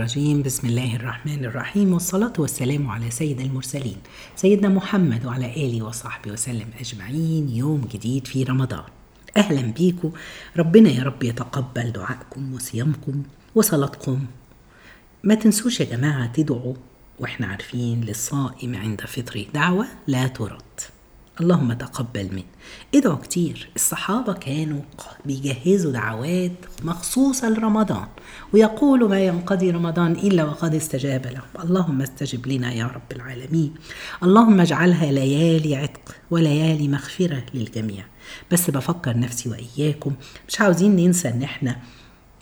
الرجيم. بسم الله الرحمن الرحيم. والصلاة والسلام على سيد المرسلين سيدنا محمد وعلى آله وصحبه وسلم أجمعين. يوم جديد في رمضان. أهلا بيكم ربنا يا رب يتقبل دعائكم وصيامكم وصلاتكم. ما تنسوش يا جماعة تدعوا وإحنا عارفين للصائم عند فطره دعوة لا ترد. اللهم تقبل من ادعوا كتير الصحابة كانوا بيجهزوا دعوات مخصوصة لرمضان ويقولوا ما ينقضي رمضان إلا وقد استجاب لهم اللهم استجب لنا يا رب العالمين. اللهم اجعلها ليالي عتق وليالي مغفرة للجميع. بس بفكر نفسي وإياكم مش عاوزين ننسى إن إحنا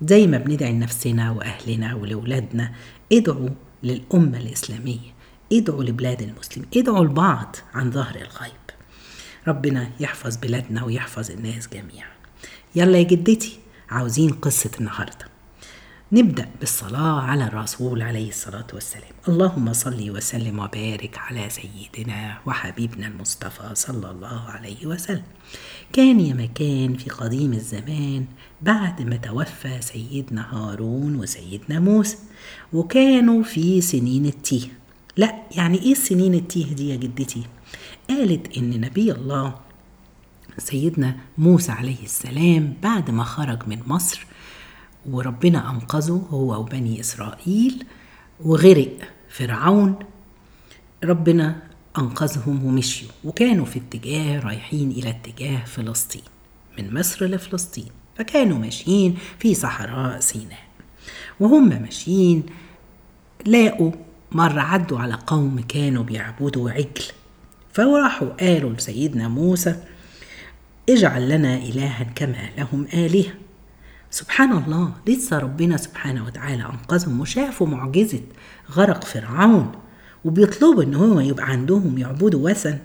زي ما بندعي لنفسنا وأهلنا ولأولادنا ادعوا للأمة الإسلامية ادعوا لبلاد المسلمين ادعوا البعض عن ظهر الغيب. ربنا يحفظ بلادنا ويحفظ الناس جميعا. يلا يا جدتي عاوزين قصة النهاردة. نبدأ بالصلاة على الرسول عليه الصلاة والسلام. اللهم صل وسلم وبارك على سيدنا وحبيبنا المصطفى صلى الله عليه وسلم. كان يا مكان في قديم الزمان بعد ما توفى سيدنا هارون وسيدنا موسى وكانوا في سنين التيه. لا يعني إيه السنين التيه دي يا جدتي؟ قالت إن نبي الله سيدنا موسى عليه السلام بعد ما خرج من مصر وربنا أنقذه هو وبني إسرائيل وغرق فرعون. ربنا أنقذهم ومشيوا وكانوا في اتجاه رايحين إلى اتجاه فلسطين من مصر لفلسطين فكانوا ماشيين في صحراء سيناء. وهم ماشيين لاقوا مرة عدوا على قوم كانوا بيعبدوا عجل. فراحوا قالوا لسيدنا موسى اجعل لنا إلها كما لهم آلهة. سبحان الله لسه ربنا سبحانه وتعالى أنقذهم وشافوا معجزة غرق فرعون وبيطلبوا إن هو يبقى عندهم يعبدوا وثن.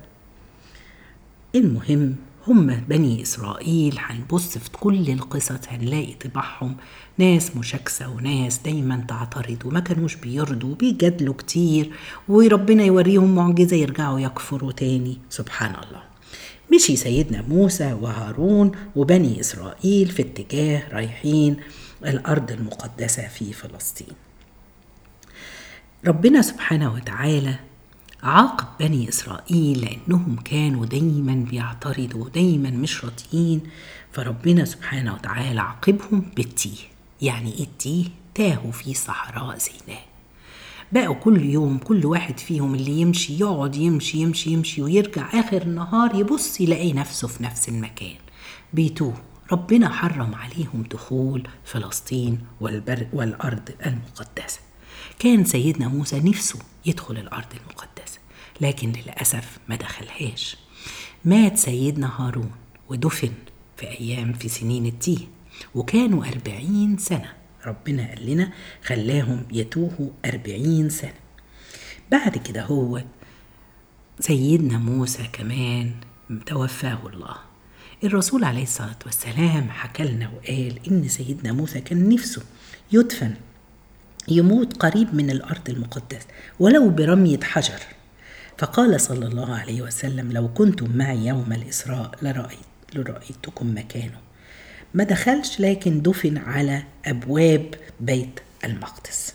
المهم هم بني إسرائيل هنبص في كل القصص هنلاقي طباعهم ناس مشاكسة وناس دايما تعترض وما كانوش بيرضوا بيجادلوا كتير وربنا يوريهم معجزة يرجعوا يكفروا تاني. سبحان الله. مشي سيدنا موسى وهارون وبني إسرائيل في اتجاه رايحين الأرض المقدسة في فلسطين. ربنا سبحانه وتعالى عاقب بني إسرائيل لأنهم كانوا دايما بيعترضوا دايما مش راضيين فربنا سبحانه وتعالى عاقبهم بالتيه. يعني إيه التيه؟ تاهوا في صحراء سيناء. بقوا كل يوم كل واحد فيهم اللي يمشي يقعد يمشي يمشي يمشي ويرجع آخر النهار يبص يلاقي نفسه في نفس المكان. بيتوه. ربنا حرم عليهم دخول فلسطين والبر والأرض المقدسة. كان سيدنا موسى نفسه يدخل الأرض المقدسة. لكن للأسف ما دخلهاش. مات سيدنا هارون ودفن في أيام في سنين التيه وكانوا أربعين سنة. ربنا قال لنا خلاهم يتوهوا أربعين سنة. بعد كده هو سيدنا موسى كمان توفاه الله. الرسول عليه الصلاة والسلام حكى لنا وقال إن سيدنا موسى كان نفسه يدفن يموت قريب من الأرض المقدسة ولو برمية حجر. فقال صلى الله عليه وسلم لو كنتم معي يوم الإسراء لرأيت لرأيتكم مكانه. ما دخلش لكن دفن على أبواب بيت المقدس.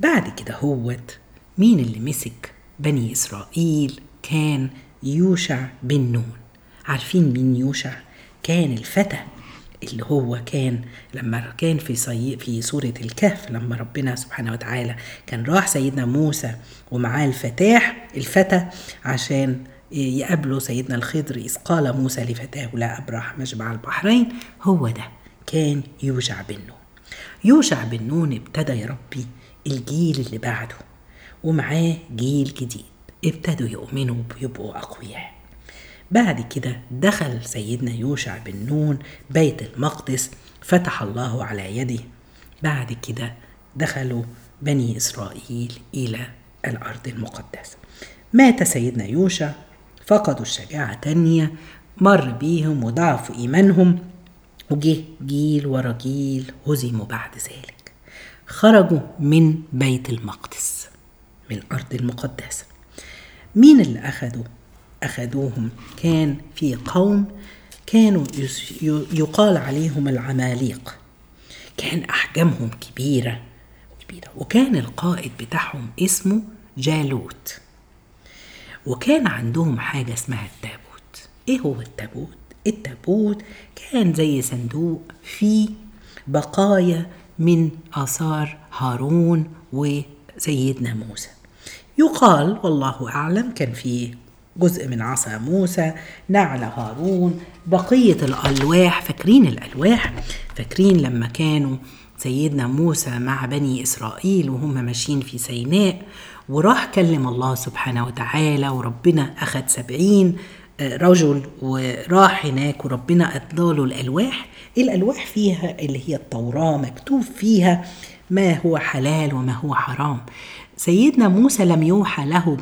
بعد كده هوت مين اللي مسك بني إسرائيل؟ كان يوشع بن نون. عارفين مين يوشع؟ كان الفتى اللي هو كان لما كان في صي... في سورة الكهف لما ربنا سبحانه وتعالى كان راح سيدنا موسى ومعاه الفتاح الفتى عشان يقابله سيدنا الخضر إذ قال موسى لفتاه لا أبرح مجمع البحرين. هو ده كان يوشع بن نون. يوشع بن نون ابتدى يربي الجيل اللي بعده ومعاه جيل جديد ابتدوا يؤمنوا ويبقوا أقوياء. بعد كده دخل سيدنا يوشع بن نون بيت المقدس فتح الله على يده. بعد كده دخلوا بني إسرائيل إلى الأرض المقدسة. مات سيدنا يوشع فقدوا الشجاعة تانية مر بيهم وضعفوا إيمانهم وجه جيل ورا جيل هزموا بعد ذلك. خرجوا من بيت المقدس من الأرض المقدسة. مين اللي أخدوا أخذوهم. كان في قوم كانوا يقال عليهم العماليق. كان أحجامهم كبيرة كبيرة. وكان القائد بتاعهم اسمه جالوت. وكان عندهم حاجة اسمها التابوت. إيه هو التابوت؟ التابوت كان زي صندوق فيه بقايا من آثار هارون وسيدنا موسى. يقال والله أعلم كان فيه جزء من عصا موسى نعل هارون بقية الألواح. فاكرين الألواح؟ فاكرين لما كانوا سيدنا موسى مع بني إسرائيل وهم ماشيين في سيناء وراح كلم الله سبحانه وتعالى وربنا أخذ سبعين رجل وراح هناك وربنا أداله الألواح. الألواح فيها اللي هي التوراة مكتوب فيها ما هو حلال وما هو حرام. سيدنا موسى لم يوحى له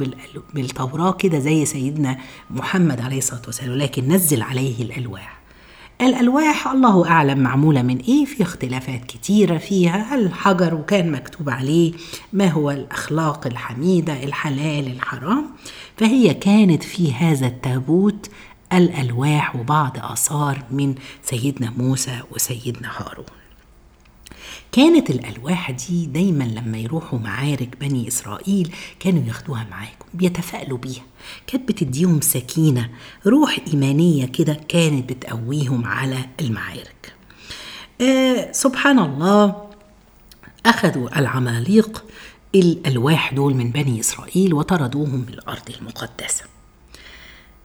بالتوراة كده زي سيدنا محمد عليه الصلاة والسلام لكن نزل عليه الألواح. الألواح الله أعلم معمولة من إيه؟ في اختلافات كتيرة فيها. الحجر وكان مكتوب عليه ما هو الأخلاق الحميدة الحلال الحرام. فهي كانت في هذا التابوت الألواح وبعض آثار من سيدنا موسى وسيدنا هارون. كانت الألواح دي دايما لما يروحوا معارك بني إسرائيل كانوا ياخدوها معاكم بيتفائلوا بيها. كانت بتديهم سكينة روح إيمانية كده كانت بتقويهم على المعارك. آه سبحان الله أخذوا العماليق الألواح دول من بني إسرائيل وطردوهم من الأرض المقدسة.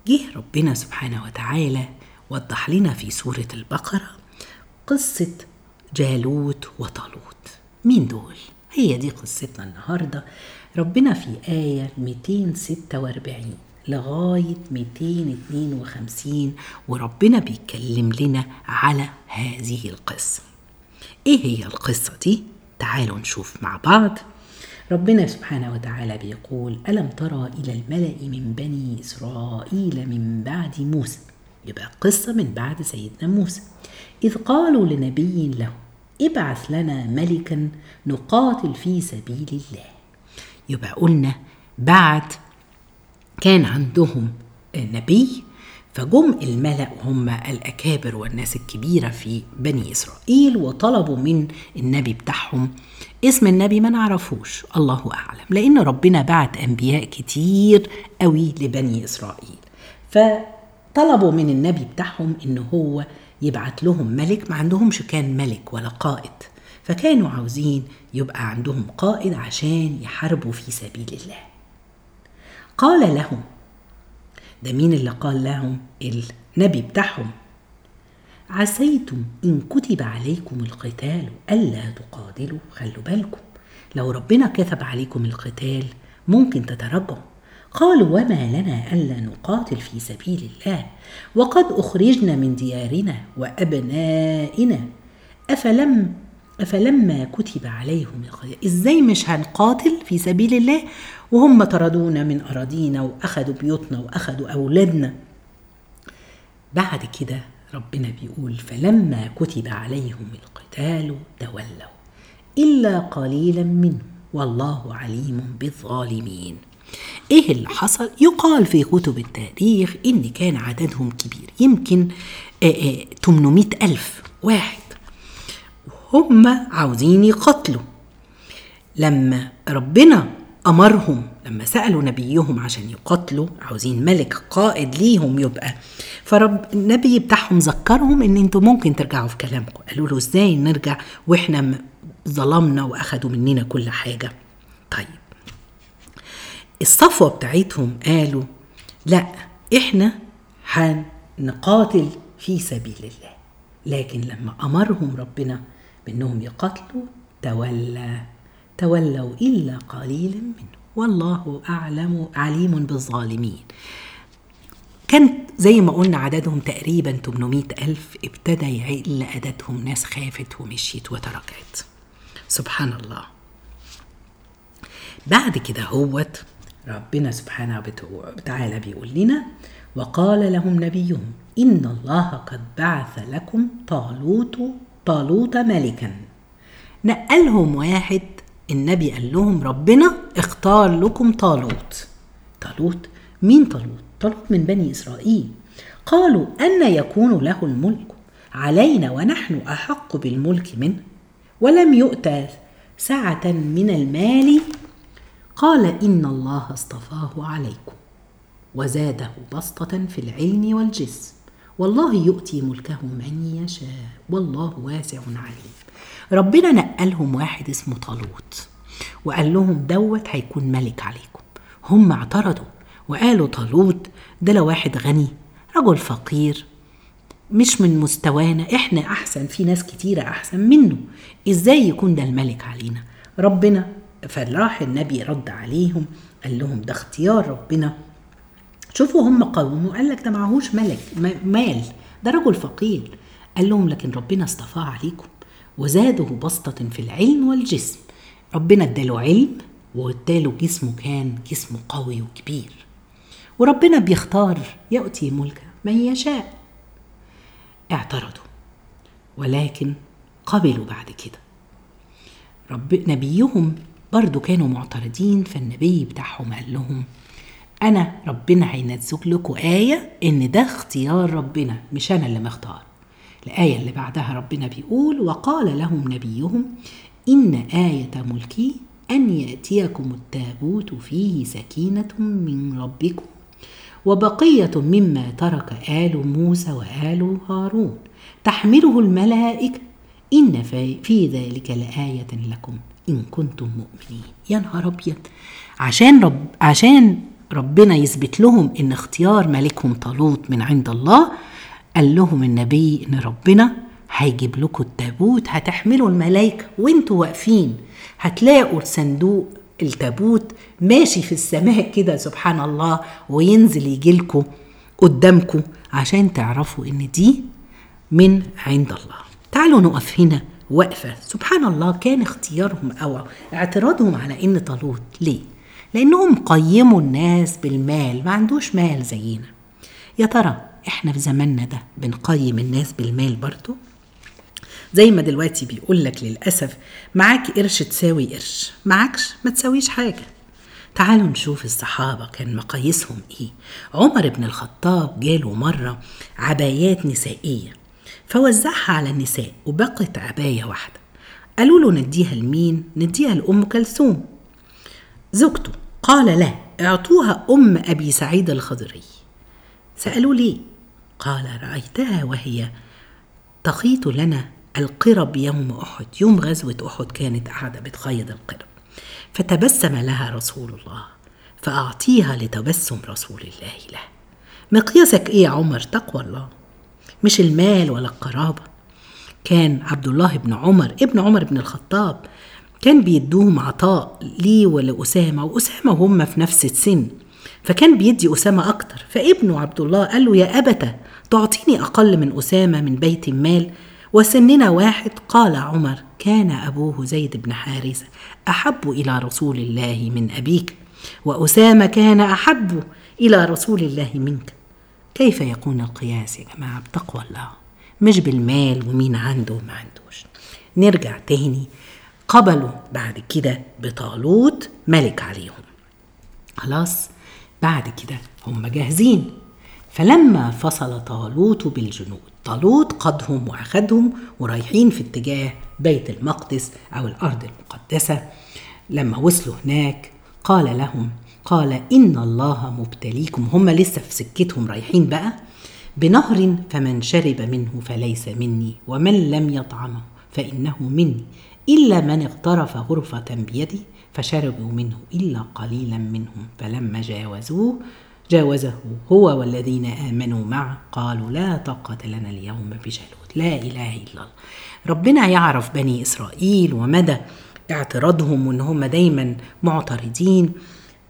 جه ربنا سبحانه وتعالى وضح لنا في سورة البقرة قصة جالوت وطالوت. مين دول؟ هي دي قصتنا النهاردة. ربنا في آية 246 لغاية 252 وربنا بيتكلم لنا على هذه القصة. إيه هي القصة دي؟ تعالوا نشوف مع بعض. ربنا سبحانه وتعالى بيقول ألم ترى إلى الملأ من بني إسرائيل من بعد موسى؟ يبقى قصة من بعد سيدنا موسى. إذ قالوا لنبي له ابعث لنا ملكا نقاتل في سبيل الله. يبقى قلنا بعد كان عندهم نبي فجم الملأ هم الأكابر والناس الكبيرة في بني إسرائيل وطلبوا من النبي بتاعهم اسم النبي ما نعرفوش الله أعلم لأن ربنا بعت أنبياء كتير قوي لبني إسرائيل. فطلبوا من النبي بتاعهم إن هو يبعت لهم ملك ما عندهمش كان ملك ولا قائد فكانوا عاوزين يبقى عندهم قائد عشان يحاربوا في سبيل الله. قال لهم ده مين اللي قال لهم؟ النبي بتاعهم. عسيتم إن كتب عليكم القتال ألا تقاتلوا خلوا بالكم. لو ربنا كتب عليكم القتال ممكن تتراجعوا قالوا وما لنا ألا نقاتل في سبيل الله وقد أخرجنا من ديارنا وأبنائنا. أفلم أفلما كتب عليهم إزاي مش هنقاتل في سبيل الله؟ وهم طردونا من أراضينا وأخذوا بيوتنا وأخذوا أولادنا. بعد كده ربنا بيقول فلما كتب عليهم القتال تولوا إلا قليلا منهم والله عليم بالظالمين. إيه اللي حصل؟ يقال في كتب التاريخ إن كان عددهم كبير يمكن آآ آآ 800 ألف واحد. هم عاوزين يقتلوا. لما ربنا أمرهم لما سألوا نبيهم عشان يقاتلوا عاوزين ملك قائد ليهم يبقى. فرب النبي بتاعهم ذكرهم إن أنتوا ممكن ترجعوا في كلامكم. قالوا له إزاي نرجع وإحنا ظلمنا واخدوا مننا كل حاجة. طيب. الصفوة بتاعتهم قالوا لا إحنا هنقاتل في سبيل الله. لكن لما أمرهم ربنا بأنهم يقاتلوا تولى تولوا إلا قليلا منه والله أعلم عليم بالظالمين. كان زي ما قلنا عددهم تقريبا 800 ألف ابتدى يقل عددهم ناس خافت ومشيت وتركت. سبحان الله. بعد كده هوت ربنا سبحانه وتعالى بيقول لنا وقال لهم نبيهم إن الله قد بعث لكم طالوت طالوت ملكا نقلهم واحد النبي قال لهم ربنا اختار لكم طالوت. طالوت؟ مين طالوت؟ طالوت من بني إسرائيل. قالوا أن يكون له الملك. علينا ونحن أحق بالملك منه. ولم يؤت سعة من المال قال إن الله اصطفاه عليكم وزاده بسطة في العلم والجسم. والله يؤتي ملكه من يشاء. والله واسع عليم. ربنا نقلهم واحد اسمه طالوت وقال لهم دوت هيكون ملك عليكم. هم اعترضوا وقالوا طالوت ده لو واحد غني رجل فقير مش من مستوانا. إحنا أحسن في ناس كتيرة أحسن منه. إزاي يكون ده الملك علينا؟ ربنا فراح النبي رد عليهم قال لهم ده اختيار ربنا. شوفوا هم قوموا قال لك ده معهوش ملك مال ده رجل فقير. قال لهم لكن ربنا اصطفاه عليكم وزاده بسطة في العلم والجسم. ربنا اداله علم واداله جسمه كان جسمه قوي وكبير. وربنا بيختار يؤتي ملكه من يشاء. اعترضوا ولكن قبلوا بعد كده. رب نبيهم برضو كانوا معترضين فالنبي بتاعهم قال لهم أنا ربنا هينزل لكم آية إن ده اختيار ربنا مش أنا اللي مختار. الآية اللي بعدها ربنا بيقول وقال لهم نبيهم إن آية ملكي أن يأتيكم التابوت فيه سكينة من ربكم وبقية مما ترك آل موسى وآل هارون تحمله الملائكة إن في ذلك لآية لكم. إن كنتم مؤمنين. يا نهار أبيض. عشان رب عشان ربنا يثبت لهم إن اختيار ملكهم طالوت من عند الله قال لهم النبي إن ربنا هيجيب لكم التابوت هتحملوا الملائكة وأنتوا واقفين. هتلاقوا الصندوق التابوت ماشي في السماء كده سبحان الله وينزل يجيلكم قدامكم عشان تعرفوا إن دي من عند الله. تعالوا نقف هنا. وقفة. سبحان الله كان اختيارهم أو اعتراضهم على إن طالوت ليه؟ لأنهم قيموا الناس بالمال ما عندوش مال زينا. يا ترى إحنا في زماننا ده بنقيم الناس بالمال برضو؟ زي ما دلوقتي بيقول لك للأسف معاك قرش تساوي قرش معاكش ما تساويش حاجة. تعالوا نشوف الصحابة كان مقاييسهم إيه. عمر بن الخطاب جاله مرة عبايات نسائية. فوزعها على النساء وبقت عباية واحدة. قالوا له نديها لمين؟ نديها لأم كلثوم. زوجته قال لا اعطوها أم أبي سعيد الخضري. سألوا ليه؟ قال رأيتها وهي تخيط لنا القرب يوم أحد. يوم غزوة أحد كانت قاعدة بتخيط القرب. فتبسم لها رسول الله فأعطيها لتبسم رسول الله له. مقياسك إيه يا عمر؟ تقوى الله. مش المال ولا القرابة. كان عبد الله بن عمر ابن عمر بن الخطاب كان بيدوهم عطاء ليه ولأسامة وأسامة وهم في نفس السن. فكان بيدي أسامة أكتر. فابنه عبد الله قال له يا أبت تعطيني أقل من أسامة من بيت المال. وسننا واحد قال عمر كان أبوه زيد بن حارثة أحب إلى رسول الله من أبيك وأسامة كان أحب إلى رسول الله منك. كيف يكون القياس يا جماعة بتقوى الله؟ مش بالمال ومين عنده وما عندوش. نرجع تاني. قبلوا بعد كده بطالوت ملك عليهم. خلاص؟ بعد كده هم جاهزين. فلما فصل طالوت بالجنود طالوت قادهم وأخدهم ورايحين في اتجاه بيت المقدس أو الأرض المقدسة. لما وصلوا هناك قال لهم قال إن الله مبتليكم. هم لسه في سكتهم رايحين بقى. بنهر فمن شرب منه فليس مني ومن لم يطعمه فإنه مني. إلا من اغترف غرفة بيدي فشربوا منه إلا قليلا منهم. فلما جاوزوه جاوزه هو والذين آمنوا معه قالوا لا طاقة لنا اليوم بجالوت. لا إله إلا الله. ربنا يعرف بني إسرائيل ومدى اعتراضهم وإن هم دايما معترضين.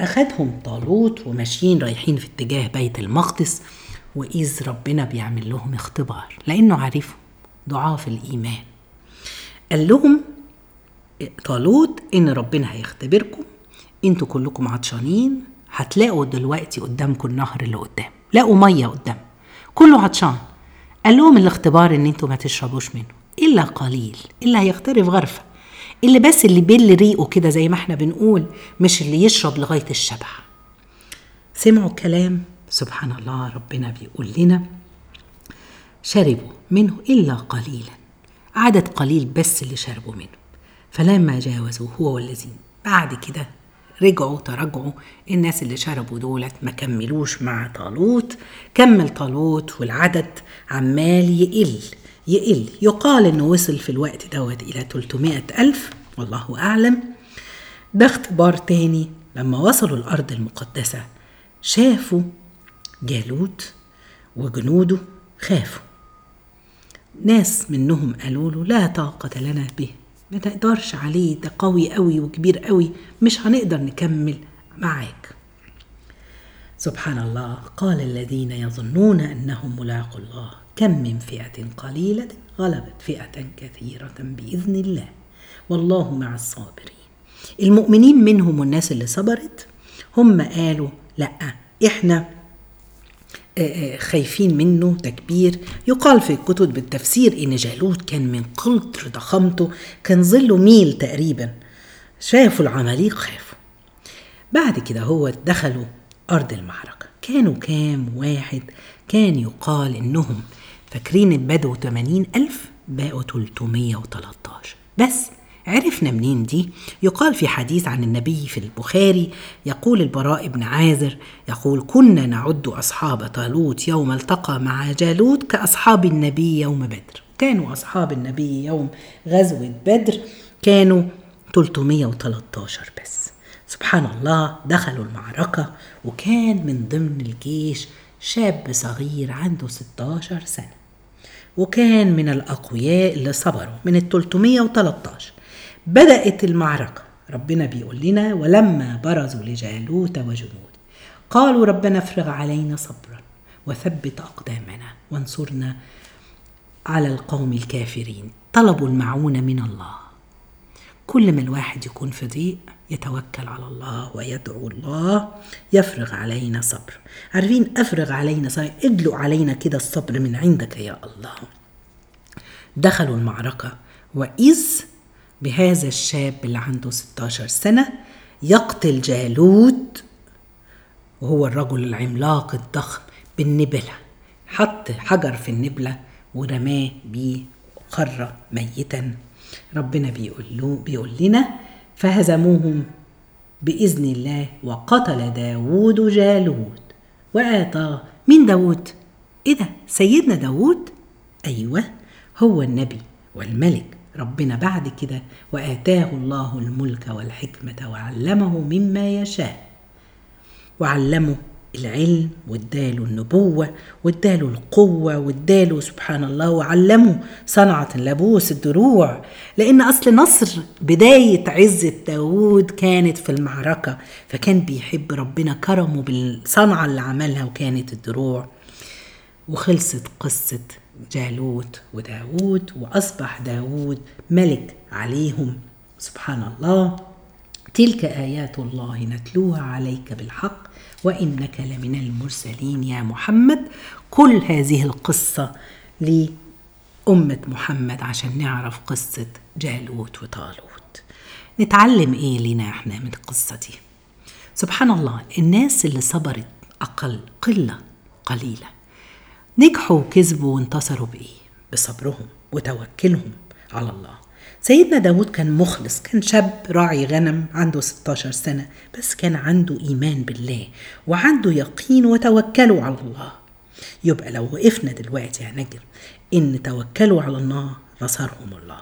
أخدهم طالوت وماشيين رايحين في اتجاه بيت المقدس وإذ ربنا بيعمل لهم اختبار لأنه عارفهم ضعاف الإيمان. قال لهم طالوت إن ربنا هيختبركم إنتوا كلكم عطشانين هتلاقوا دلوقتي قدامكم النهر اللي قدام لاقوا مية قدام كله عطشان. قال لهم الاختبار إن إنتوا ما تشربوش منه إلا قليل اللي هيغترف غرفة. اللي بس اللي بيل ريقه كده زي ما إحنا بنقول مش اللي يشرب لغاية الشبع. سمعوا الكلام سبحان الله ربنا بيقول لنا شربوا منه إلا قليلا. عدد قليل بس اللي شربوا منه. فلما جاوزوا هو والذين بعد كده رجعوا تراجعوا الناس اللي شربوا دولت ما كملوش مع طالوت. كمل طالوت والعدد عمال يقل. يقل يقال إنه وصل في الوقت دوت إلى 300 ألف والله أعلم. ده اختبار تاني لما وصلوا الأرض المقدسة. شافوا جالوت وجنوده خافوا. ناس منهم قالوا له لا طاقة لنا به ما تقدرش عليه ده قوي قوي وكبير قوي مش هنقدر نكمل معاك. سبحان الله. قال الذين يظنون أنهم ملاقوا الله كم من فئة قليلة غلبت فئة كثيرة بإذن الله. والله مع الصابرين. المؤمنين منهم والناس اللي صبرت هم قالوا لأ إحنا خايفين منه تكبير. يقال في الكتب بالتفسير إن جالوت كان من قطر ضخامته كان ظله ميل تقريبا. شافوا العماليق خافوا. بعد كده هو دخلوا أرض المعركة. كانوا كام واحد كان يقال إنهم فاكرين البدو 80 ألف؟ بقوا 313 بس عرفنا منين دي؟ يقال في حديث عن النبي في البخاري يقول البراء بن عازر يقول كنا نعد أصحاب طالوت يوم التقى مع جالوت كأصحاب النبي يوم بدر. كانوا أصحاب النبي يوم غزوة بدر كانوا 313 بس. سبحان الله دخلوا المعركة وكان من ضمن الجيش شاب صغير عنده 16 سنة وكان من الأقوياء اللي صبروا من ال 313 بدأت المعركة ربنا بيقول لنا ولما برزوا لجالوت وجنود قالوا ربنا افرغ علينا صبرا وثبت أقدامنا وانصرنا على القوم الكافرين. طلبوا المعونة من الله. كل ما الواحد يكون في ضيق يتوكل على الله ويدعو الله يفرغ علينا صبر. عارفين أفرغ علينا صبر ادلق علينا كده الصبر من عندك يا الله. دخلوا المعركة وإذ بهذا الشاب اللي عنده 16 سنة يقتل جالوت وهو الرجل العملاق الضخم بالنبلة. حط حجر في النبلة ورماه بيه وخر ميتا. ربنا بيقول له بيقول لنا فهزموهم بإذن الله وقتل داوود جالوت وآتى من داوود. إيه ده سيدنا داوود أيوة هو النبي والملك ربنا بعد كده وآتاه الله الملك والحكمة وعلمه مما يشاء. وعلمه العلم واداله النبوة واداله القوة واداله سبحان الله وعلمه صنعة اللبوس الدروع. لأن أصل نصر بداية عزة داود كانت في المعركة فكان بيحب ربنا كرمه بالصنعة اللي عملها وكانت الدروع. وخلصت قصة جالوت وداود وأصبح داود ملك عليهم. سبحان الله. تلك آيات الله نتلوها عليك بالحق وإنك لمن المرسلين يا محمد. كل هذه القصة لأمة محمد عشان نعرف قصة جالوت وطالوت. نتعلم إيه لنا إحنا من القصة دي؟ سبحان الله الناس اللي صبرت أقل قلة قليلة. نجحوا وكسبوا وانتصروا بإيه؟ بصبرهم وتوكلهم على الله. سيدنا داود كان مخلص كان شاب راعي غنم عنده 16 سنة بس كان عنده إيمان بالله وعنده يقين وتوكلوا على الله. يبقى لو وقفنا دلوقتي يا نجر إن توكلوا على الله نصرهم الله.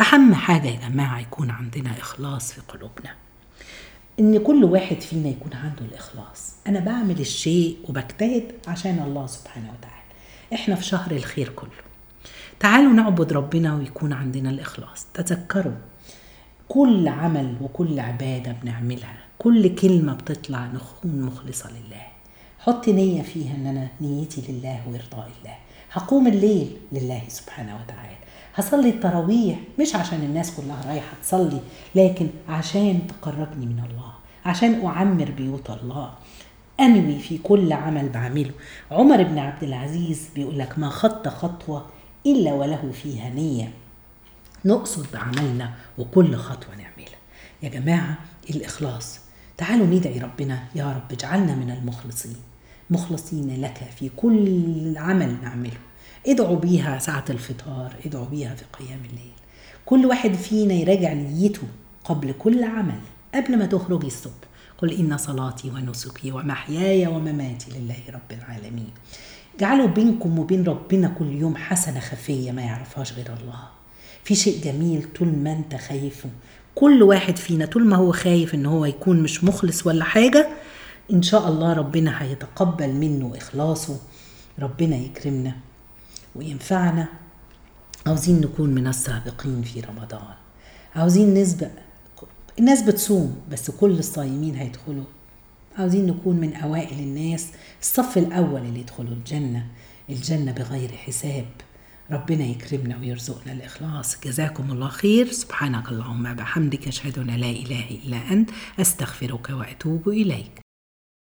أهم حاجة يا جماعة يكون عندنا إخلاص في قلوبنا. إن كل واحد فينا يكون عنده الإخلاص. أنا بعمل الشيء وبجتهد عشان الله سبحانه وتعالى. إحنا في شهر الخير كله. تعالوا نعبد ربنا ويكون عندنا الإخلاص. تذكروا كل عمل وكل عبادة بنعملها كل كلمة بتطلع نكون مخلصة لله. حط نية فيها إن أنا نيتي لله وإرضاء الله. هقوم الليل لله سبحانه وتعالى. هصلي التراويح مش عشان الناس كلها رايحة تصلي لكن عشان تقربني من الله عشان أعمر بيوت الله. أنوي في كل عمل بعمله. عمر بن عبد العزيز بيقول لك ما خط خطوة إلا وله فيها نية. نقصد بعملنا وكل خطوة نعملها. يا جماعة الإخلاص. تعالوا ندعي ربنا. يا رب اجعلنا من المخلصين. مخلصين لك في كل عمل نعمله. ادعوا بيها ساعة الفطار ادعوا بيها في قيام الليل. كل واحد فينا يراجع نيته قبل كل عمل قبل ما تخرجي الصبح. قل إن صلاتي ونسكي ومحياي ومماتي لله رب العالمين. جعلوا بينكم وبين ربنا كل يوم حسنة خفية ما يعرفهاش غير الله. في شيء جميل طول ما انت خايفه. كل واحد فينا طول ما هو خايف إن هو يكون مش مخلص ولا حاجة إن شاء الله ربنا هيتقبل منه إخلاصه. ربنا يكرمنا وينفعنا. عاوزين نكون من السابقين في رمضان. عاوزين نسبق الناس بتصوم بس كل الصايمين هيدخلوا عاوزين نكون من أوائل الناس. الصف الأول اللي يدخلوا الجنة الجنة بغير حساب. ربنا يكرمنا ويرزقنا الإخلاص. جزاكم الله خير. سبحانك اللهم بحمدك أشهد أن لا إله إلا أنت أستغفرك وأتوب إليك.